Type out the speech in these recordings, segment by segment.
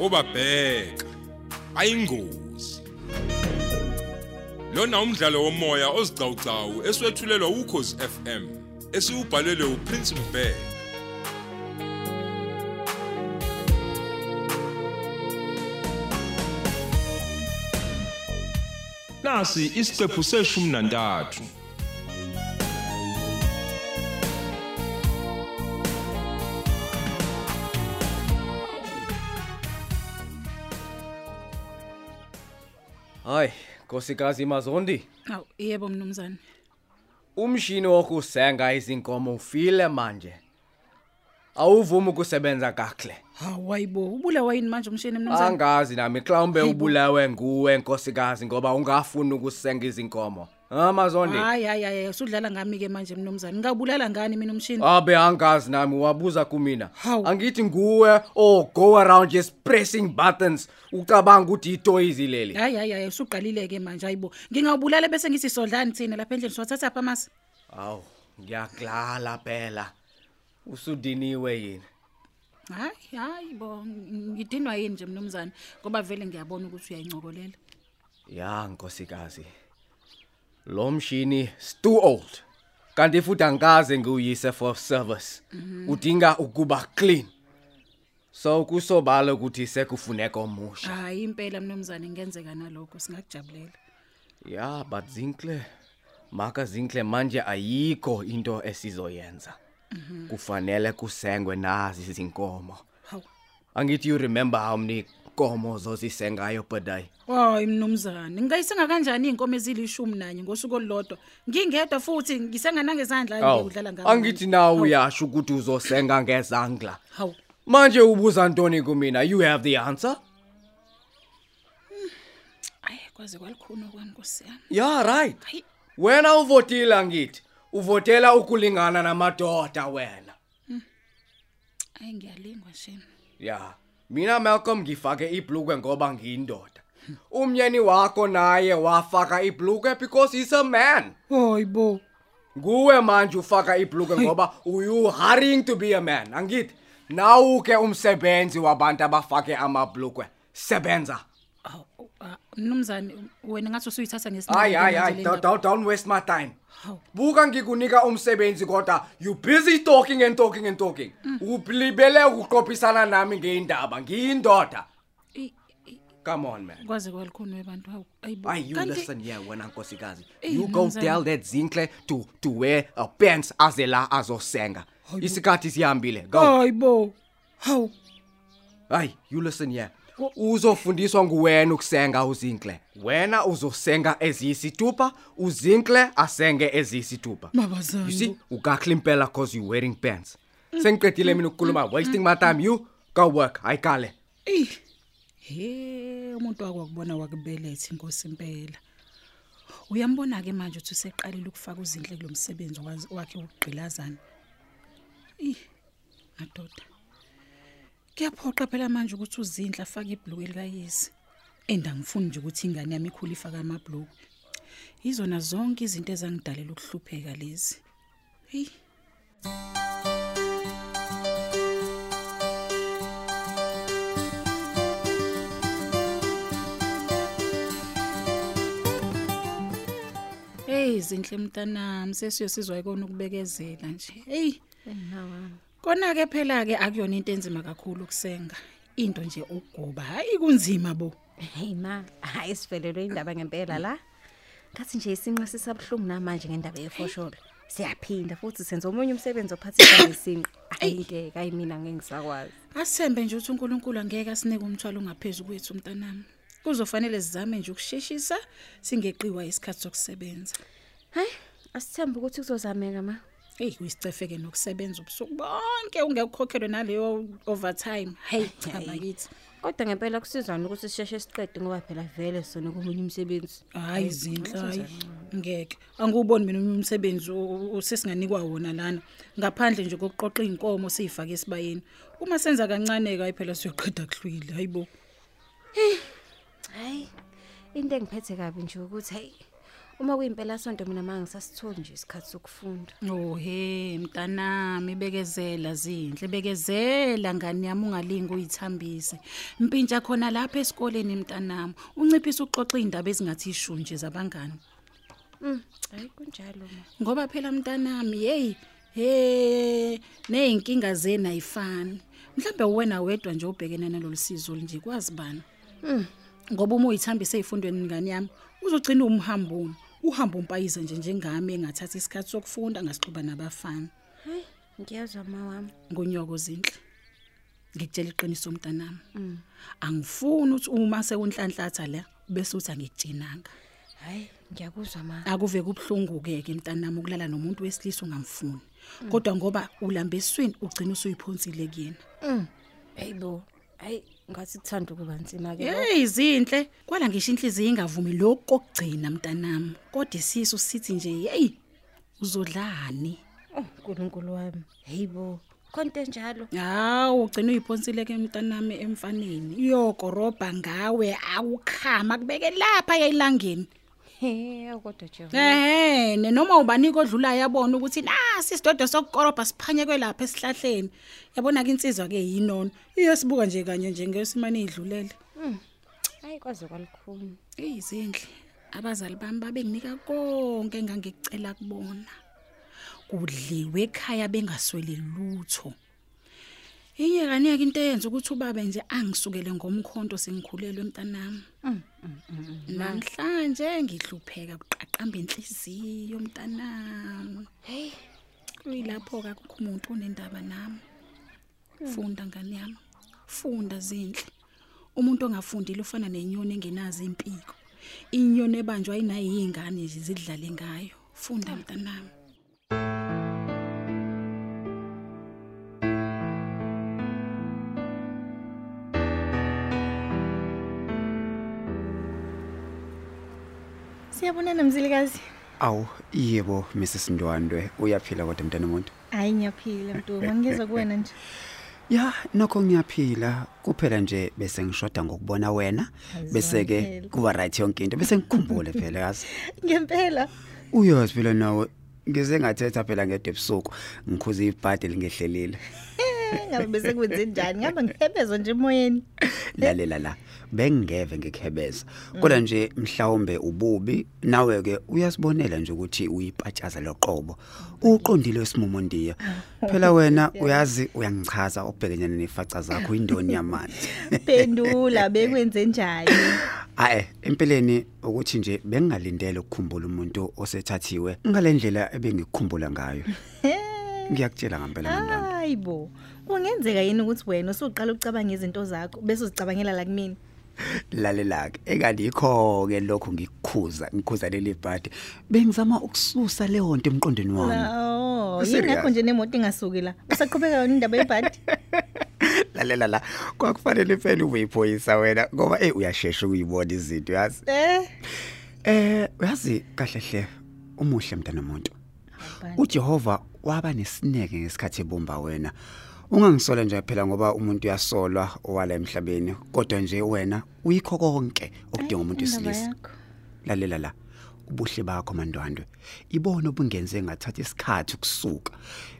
obabheka. Ayingozi. Lona umdlalo womoya ozicawucawu eswetshulelwa ukhozi FM esiubhalelwe uPrince Mbeki nasi isiqephu seshumi nantathu. Hayi, nkosikazi Mazondi, Aw, yebo mnumzane. umshini wokusenga izinkomo ufile manje. Awuvumi ukusebenza kahle. Hawayibo, ubulawa yini manje umshini mnumzane? Angazi nami mhlawumbe ubulawe nguwe nkosikazi ngoba ungafuni ukusenga izinkomo. Ha Mazondi? Hayi hayi hayi, usudlala ngami ke manje mnumzane. Ngingabulala ngani mina umshini? Abe angazi nami wabuza kumina. Hawu. Angithi nguwe oh go around just pressing buttons ucabanga ukuthi itoys leli. Hayi hayi hayi, usuqalile ke manje hayibo. Ngingawubulala bese ngithi sodlani thina lapha endlini siwathatha apha amasi. Aw, ngiyaklala phela. Usudiniwe yini? Hayi hayi bo, ngidinwa yini nje mnumzane ngoba vele ngiyabona ukuthi uyayincokolela. Ya nkosikazi. Lo mshini is too old. Kanti futhi angikaze ngiuyise for service. Udinga ukuba clean. So kusobala ukuthi sekufuneka omusha. Hayi impela mnumzane ngenzeka nalokho singakujabulela. Ya, but Zinkle maka Zinkle manje ayikho into esizoyenza. Kufanele kusengwe nazi izinkomo. Hawu. Angithi you remember how many komo zozisengayo per day? Hayi mnumzane, ngingayisenga kanjani inkomo ezilishumi nanye ngosuku olulodwa? Ngingedwa futhi ngisenga nangezandla Awu, ngiyudlala ngami. Angithi nawe uyasho ukuthi uzosenga ngezandla. Hawu. Manje ubuza Ntoni kumina? You have the answer? Ay kwaze kwalikhuna kwami Nkosi yami. Yeah, right. Hayi. Wena uvotile angithi. Uvotela ukulingana namadoda wena. Ay ngiyalingwa shini. Ya. Mina Malcolm ngifake ibhlukwe ngoba ngiyindoda. Umnyeni wakho naye wafaka ibhlukwe because he's a man. Hayibo. Nguwe manje ufaka ibhlukwe ngoba you hurrying to be a man. Angithi nawu ke umsebenzi wabantu abafake amabhlukwe. Sebenza. Aw ah, mnumzane wena ngathi usuyithatha Hayi ngesinye. hayi hayi don't, don't don't waste my time. Hawu. Buka ngikunika umsebenzi kodwa you busy talking and talking and talking. Ublibele ukuqophisana nami ngeindaba. Ngiyindoda. I- Come on man. Kwaze kwalikhuna webantu hawu. Ayibo. Why you Kanti- listen here wena nkosikazi. Eh, You go mnumzane. tell that Zinkle to to wear a pants azela azosenga. Isikhathi sihambile. Go. Hayibo. Hawu. Hey, you listen here. Uzofundiswa nguwena ukusenga uzinkle. Wena uzosenga eziyisitupa, uzinkle asenge eziyisitupa. Mabazana. You see, ukakhle impela cause you wearing pants. Sengiqedile mina ukukhuluma wasting my time you go work. Ayikale. Eh. He, umuntu wakubona wakubeletha inkosi impela. Uyambona ke manje ukuthi useqalile ukufaka uzinhle kulomsebenzi wazi- wakhe ukugqilazana. Eh. Madoda. Kuyaphoqa phela manje ukuthi uzinhle afake ibhlue likayisi. Enda ngifuni nje ukuthi ingane yami ikhule ifaka amabhlue. Izona zonke izinto ezangidalela ukuhlupheka lezi. Hey. Hey zinhle mntanami sesiyosizwa ikona ukubekezela nje. Hey kona ke phela ke akuyona into enzima kakhulu ukusenga. Into nje ugoba hayi kunzima bo. Hey ma, hayi sivelelwe indaba ngempela la. Ngathi nje isinqa sisabhlungu namanje ngendaba yefosholo. Siyaphinda futhi senza omunye umsebenzi ophathisa ngesinqa. Ayike hayi mina ngeke ngisakwazi. Asembe nje ukuthi uNkulunkulu angeke asinike umthwalo ongaphezulu kwethu mntanami. Kuzofanele sizame nje ukusheshisa singeqiwa isikhathi sokusebenza. Hayi, asithembe ukuthi kuzozameka ma. Hey kuyisicefeke nokusebenza ubusuku bonke ungekukhokhelwe naleyo overtime. Hey cha Hey. bakithi. Kodwa ngempela kusizana ukuthi sisheshe siqede ngoba phela vele sona komunye umsebenzi. Hayi zinhle hayi ngeke anguboni mina umsebenzi usesinganikwa wona lana ngaphandle nje kokuqoqa inkomo siyifake esibayeni uma senza kancane ke phela siyoqeda kuhlwile hayibo Hayi, into engiphethe kabi nje ukuthi hey Uma kuyimpela sonto mina manje ngisasitholi nje isikhathi sokufunda. Oh he mntanami bekezela zinhle bekezela ngani yami ungalingi uyithambise impintsha khona lapha esikoleni mntanami unciphisa uxoxa indaba ezingathi ishunje zabangani Mm, hayi kunjalo ma. ngoba phela mntanami hey he nezinkinga zena ayifani mhlambe wena wedwa nje ubhekene nalolusizo nje kwazi bani Mm. ngoba uma uyithambise ezifundweni ngani yami uzogcina umhambuni uhamba umpayiza nje njengami engathatha isikhathi sokufunda ngasixuba nabafana Hayi, ngiyazwa ma wami. ngonyoko zinhle ngikutshela iqiniso mntanami Mm. angifuni ukuthi uma sekunhlanhlatha la bese uthi angikutshinanga Hayi, ngiyakuzwa ma. akuve kubhlungu ke ke mntanami ukulala nomuntu wesilisa ungamfuni kodwa ngoba ulamba eswini ugcina usuyiphonsile kuyena Mm. Hayibo. Hayi, ngathi kuthanda ukuba nzima ke. hey zinhle kwala ngisho inhliziyo ingavumi lokho kokugcina mntanami kodwa isisu sithi nje hey uzodlani Oh, uNkulunkulu wami. Hayibo. Konke njalo. hawu ugcina uyiphonsile ke mntanami emfaneni iyokorobha ngawe awukhama kubeke lapha yayilangeni He, kodwa Jehova. Ehhe, noma ubanika odlulayo yabona ukuthi nasi isidodo sokukorobha siphanyekwe lapha esihlahleni. Yabona ke insizwa ke yinono. Iyasibuka nje kanye nje ngesimane idlulele. Hayi kwaze kwalikhulu. Eyizindle. Abazali bami babenginika konke engangikucela kubona. Kudliwe ekhaya bengaswele lutho. Inye kanike into eyenza ukuthi ubaba nje angisukele ngomkhonto sengikhulelwe mntanami. Namhlanje ngihlupheka kuqaqamba inhliziyo mntanami. Hey, Kuyilapho ke akukho umuntu onendaba nami. Funda ngani yami. Funda zinhle. Umuntu ongafundile ufana nenyoni engenazi impiko. Inyoni ebanjwa inayo izingane nje zidlale ngayo. Funda mntanami. Siyabonana mzilikazi. Awu, yebo Mrs Ndwandwe, uyaphila kodwa mntana umuntu. Hayi ngiyaphila Mntoma, ngizwe kuwena nje. Ya, nokho ngiyaphila, kuphela nje bese ngishoda ngokubona wena, bese ke phela. kuba right yonke into, bese ngikhumbule phela yazi. Ngempela. Uyazi phela nawe, ngize ngathetha phela ngede ebusuku, ngikhuza ibhadi lingehlelile. Eh, Ngabe bese kwenze njani? Ngaba ngihebezwa nje emoyeni. Lalela la, bengingeve ngikhebeza. Kodwa nje mhlawumbe ububi, nawe ke uyasibonela nje ukuthi uyipatshaza loqobo. Uqondile wesimumondiya. Phela wena uyazi uyangichaza ubhekenyana nefaca zakho indoni yamanzi. Pendula bekwenze njani? Hayi, empeleni ukuthi nje bengingalindele ukukhumbula umuntu osethathiwe ngalendlela ebengikukhumbula ngayo. Ngiyakutshela ngempela ngandwana. Hayibo. Kungenzeka yini ukuthi wena usuqala ukucabanga izinto zakho bese uzicabangela la kimi? Lalela ke ekandikho ke lokho ngikukhuza, ngikhuza leli bhadi. Bengizama ukususa leyo nto emqondweni wami. Oh, Serious? yingakho nje nemoto ingasuki la. Usaqhubeka yona indaba yebhadi? Lalela la, kwakufanele phela ube iphoyisa wena ngoba eh uyashesha ukuyibona izinto yazi. Eh. Eh, uyazi kahle hle umuhle mntana umuntu. uJehova waba nesineke ngesikhathi ebumba wena. Ungangisola nje phela ngoba umuntu uyasolwa owala emhlabeni, kodwa nje wena uyikho konke okudinga umuntu Indaba wesilisa. yakho. Lalela la. Ubuhle bakho mandwandwe. Ibona obungenze ngathatha isikhathi ukusuka.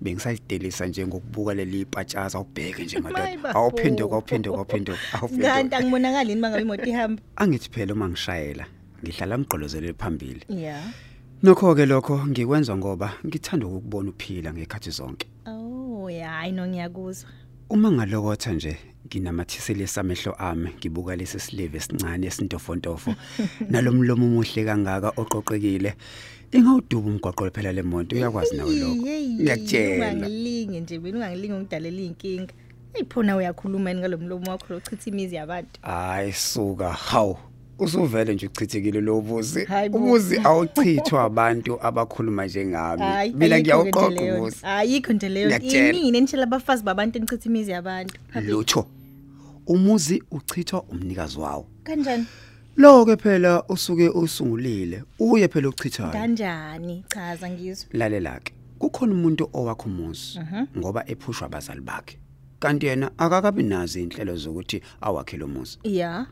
Bengisayidelisa nje ngokubuka leli patshaza ubheke nje My madoda. babo. Awuphinduka awuphinduka awuphinduka. Kanti Awuphinduka. angibonakali yini mangabe imoto ihamba? Angithi phela uma ngishayela ngihlala ngigqolozele phambili. Yeah. Nokho ke lokho ngikwenza ngoba ngithanda ukubona uphila ngekhathi zonke. Oh, yeah, hayi no ngiyakuzwa. Uma ngalokotha nje nginamathisele samehlo ami ngibuka lesi silive esincane esintofontofo. Nalomlomo omuhle kangaka oqoqekile. Ingawuduba umgwaqo phela lemonto uyakwazi nawe lokho. ngiyakutshela. Ungangilinge nje mina ungangilinge ngidalela inkinga. Ayiphona uyakhuluma yini ngalomlomo wakho lochitha imizi yabantu. hayi suka. Hawu. Usuvele nje uchithekile lo buzi ubuzi awuchithwa abantu abakhuluma njengami mina ngiyawuqoqa ubuzi Ayikho nje leyo. Inini enishela abafazi babantu enichitha imizi yabantu. Lutho umuzi uchithwa umnikazi wawo Kanjani? lo ke phela usuke usungulile uye phela uchithayo Kanjani? Chaza ngizwe. lalela ke kukhona umuntu owakho umuzi ngoba ephushwa abazali bakhe kanti yena akakabi nazo inhlelo zokuthi awakhe lo muzi Yeah.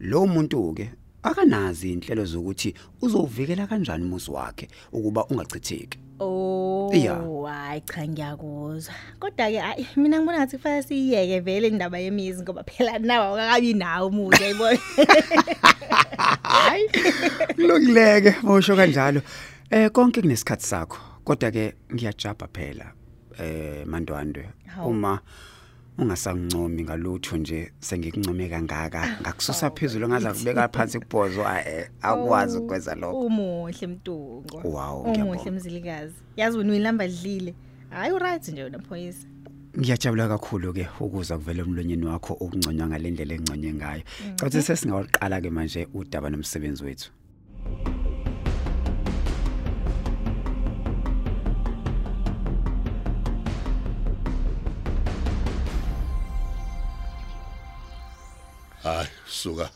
Lo muntu ke akanazi inhlelo zokuthi uzovikela kanjani umuzi wakhe ukuba ungachitheki Oh, Iya. hayi cha ngiyakuzwa. Kodwa ke hayi mina ngibona ngathi kufanele siyiyeke vele indaba yemizi ngoba phela nawe akakabi nawo umuzi ayibona. kulungileke mosho kanjalo eh konke kunesikhathi sakho kodwa ke ngiyajabha phela eh mandwandwe Hawu. uma ungasangincomi ngalutho nje sengikuncome kangaka ngakususa phezulu ngaza kubeka phansi kubhozo eh akwazi ukwenza lokho Umuhle mtungo. Wow, Umuhle ngiyabonga. mzilikazi. Yazi wena uyilamba dlile. Hayi uright nje wena phoyisa. ngiyajabula kakhulu ke ukuzwa kuvela emlonyeni wakho okunconywa ngalendlela engconye ngayo cathi sesingawuqala ke manje udaba nomsebenzi wethu hayi suka.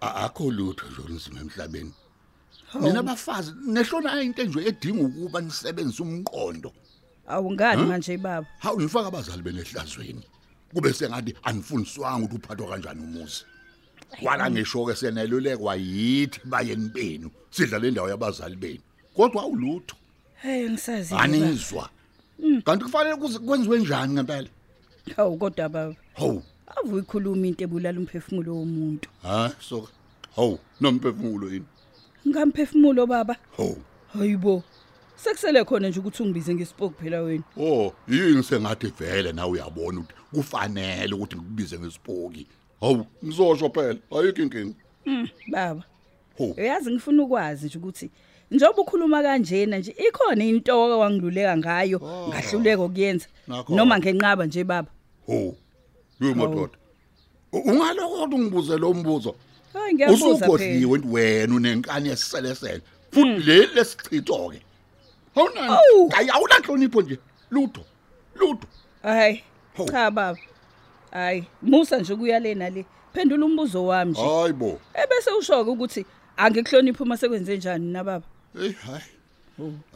Akho lutho nje olunzima emhlabeni. Nina abafazi nehlona into nje edinga ukuba nisebenzise umqondo. Awungani manje baba? Hawu nifaka abazali benehlazweni kube sengathi anifundiswanga ukuthi uphathwa kanjani umuzi. Kwala ngisho ke senelulekwa yithi bayeni benu sidla le ndawo yabazali benu. Kodwa awulutho. Hey ngisazi anizwa. Kanti kufanele kuze kwenziwe njani ngempela? Hawu kodwa baba. Hawu. Avu ikhuluma into ebulala umphefumulo womuntu. Ha so hawu nomphefumulo yini? Ngamphefumulo baba. Hawu. Hayibo sekusele khona nje ukuthi ungibize ngespoke phela wena. Oh, yini sengathi vele nawe uyabona ukuthi kufanele ukuthi ngikubize ngesipoki. Hawu, ngizosho phela, ayikho inkinga. baba. Ho, uyazi ngifuna ukwazi nje ukuthi njengoba ukhuluma kanjena nje ikhona into oke wangiluleka ngayo ngahluleka ukuyenza Nakho. noma ngenqaba nje baba. Ho. U- Ungaloko ungibuze lo mbuzo. hayi ngiyabuza phela Usukhohliwe wena unenkani yesiselesele. Futhi le lesichitho ke. Awunani? Awu. Hayi awunahlonipho nje. Lutho. Lutho. hayi cha baba hayi musa nje kuya lena le phendula umbuzo wami nje Hayibo. ebese ushoka ukuthi angikuhloniphi uma sekwenze njani na baba Hey, hayi.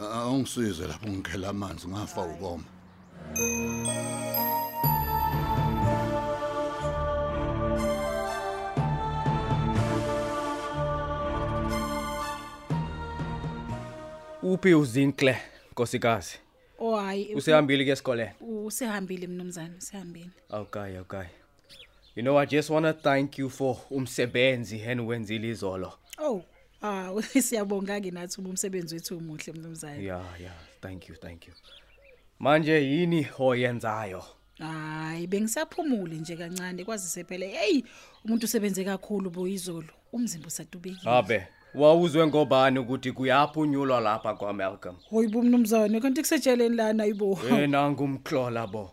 Awungisize lapho ngikhela amanzi ngafa ukoma. Uphi uzinkle nkosikazi? Oh hayi usehambile ke esikoleni usehambile mnumzane usehambile. Okay okay. You know i just want to thank you for umsebenzi eniwenzile izolo. Oh ah siyabonga ke nathi umsebenzi wethu umuhle mnumzane yeah yeah. Thank you thank you. Manje yini oyenzayo? Hayi bengisaphumule nje kancane kwazise phela hey umuntu usebenze kakhulu boyizolo umzimba usadubekile abe. Wawuzwe ngobani ukuthi kuyaphunyulwa lapha kwaMalcolm? Hoyibo mnumzane kanti kusejeleni lana ayibo yena ngumklola bo.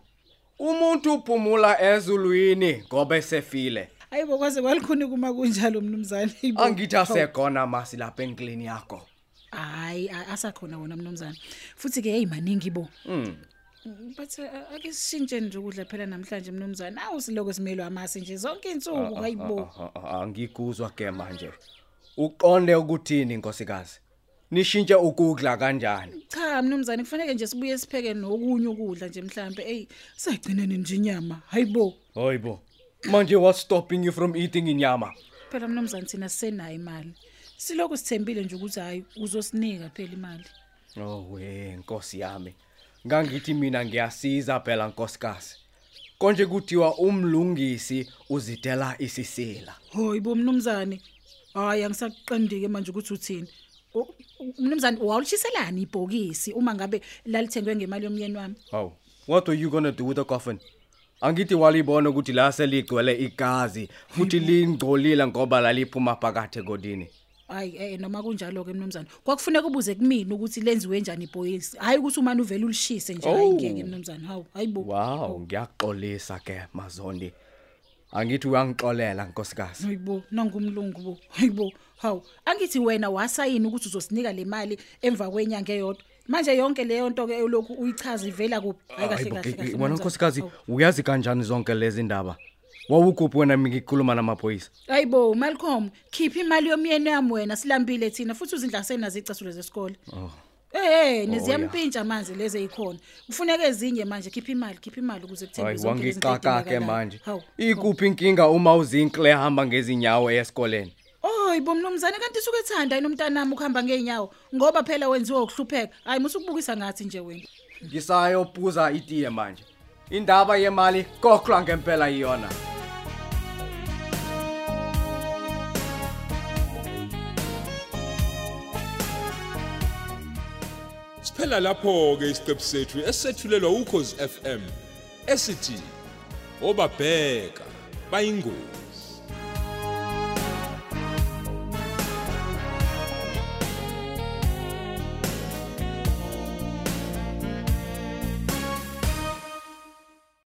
Umuntu uphumula ezulwini ngoba esefile. Ayibo kwaze kwalikhuni kuma kunjalo mnumzane ayibo angithi asekhona masi lapha enklini yakho. Hayi a- asakhona wona mnumzane. Futhi ke hey maningi bo. Mm. but uh, ake sishintshe nje ukudla phela namhlanje mnumzane. Awu siloko simelwe amasi nje zonke Ah, insuku hayibo ah, ah, ah, angikuzwa ke manje. Uqonde ukuthini nkosikazi? Nishintshe ukudla kanjani? Cha mnumzane kufanele nje sibuye sipheke nokunye ukudla nje mhlambe hey sayigcinene nje inyama. Hayibo hoyibo manje what's stopping you from eating inyama? Phela mnumzane thina sisenayo imali. Siloko sithembile nje ukuthi hayi uzosinika phela imali. Oh we nkosi yami. Ngangithi mina ngiyasiza phela nkosikazi. Konje kuthiwa umlungisi uzidela isisila. Hoyibo mnumzane hayi angisaqondike manje ukuthi uthini O- u- mnumzane wawulishiselani ibhokisi uma ngabe lalithengwe ngemali yomyeni wami Haw, what are you going to do with the coffin? Angithi walibona ukuthi la seligcwele igazi futhi lingcolile ngoba laliphuma phakathi kodini. hayi eh noma kunjalo ke mnumzane kwakufuneka ubuze kumina ukuthi lenziwe njani ibhokisi hayi ukuthi umani uvela ulishise nje hayi Oh. ngeke mnumzane hawu hayibo Wow, ngiyaxolisa ke Mazondi. Angithi uyangixolela nkosikazi. hayibo nangumlungu bo hayibo hawu angithi wena wasayini ukuthi uzosinika le mali emva kwenyanga eyodwa manje yonke leyo nto ke lokhu uyichaza ivela kuphi hayi kahle Hayibo, kahle ke- kahle ke- Wena Mnumzane. nkosikazi Hawu. uyazi kanjani zonke lezi ndaba? Wawukuphi wena ngikhuluma namaphoyisa? hayibo Malcolm khipha imali yomyeni yami wena silambile thina futhi uzindla senazo icathulo zesikole Oh. Eh neziyampintsha manje lezi ezikhona kufuneka ezinye manje khipha imali khipha imali ukuze kuthenge Hayi zonke lezi zinto wangixaka ke ezidingakalayo. manje. Hawu, Ikuphi inkinga uma uzinkle hamba ngezinyawo esikoleni? Oh Hayibo mnumzane kanti suke ethanda yini umntanami ukuhamba ngeenyawo ngoba phela wenziwa ukuhlupheka. Hayi musukubukisa ngathi nje wena. ngisayophuza itiye manje indaba yemali kokla ngempela iyona Siphela lapho ke isiqephu sethu esethulelwa ukhozi FM esithi obabheka bayingozi.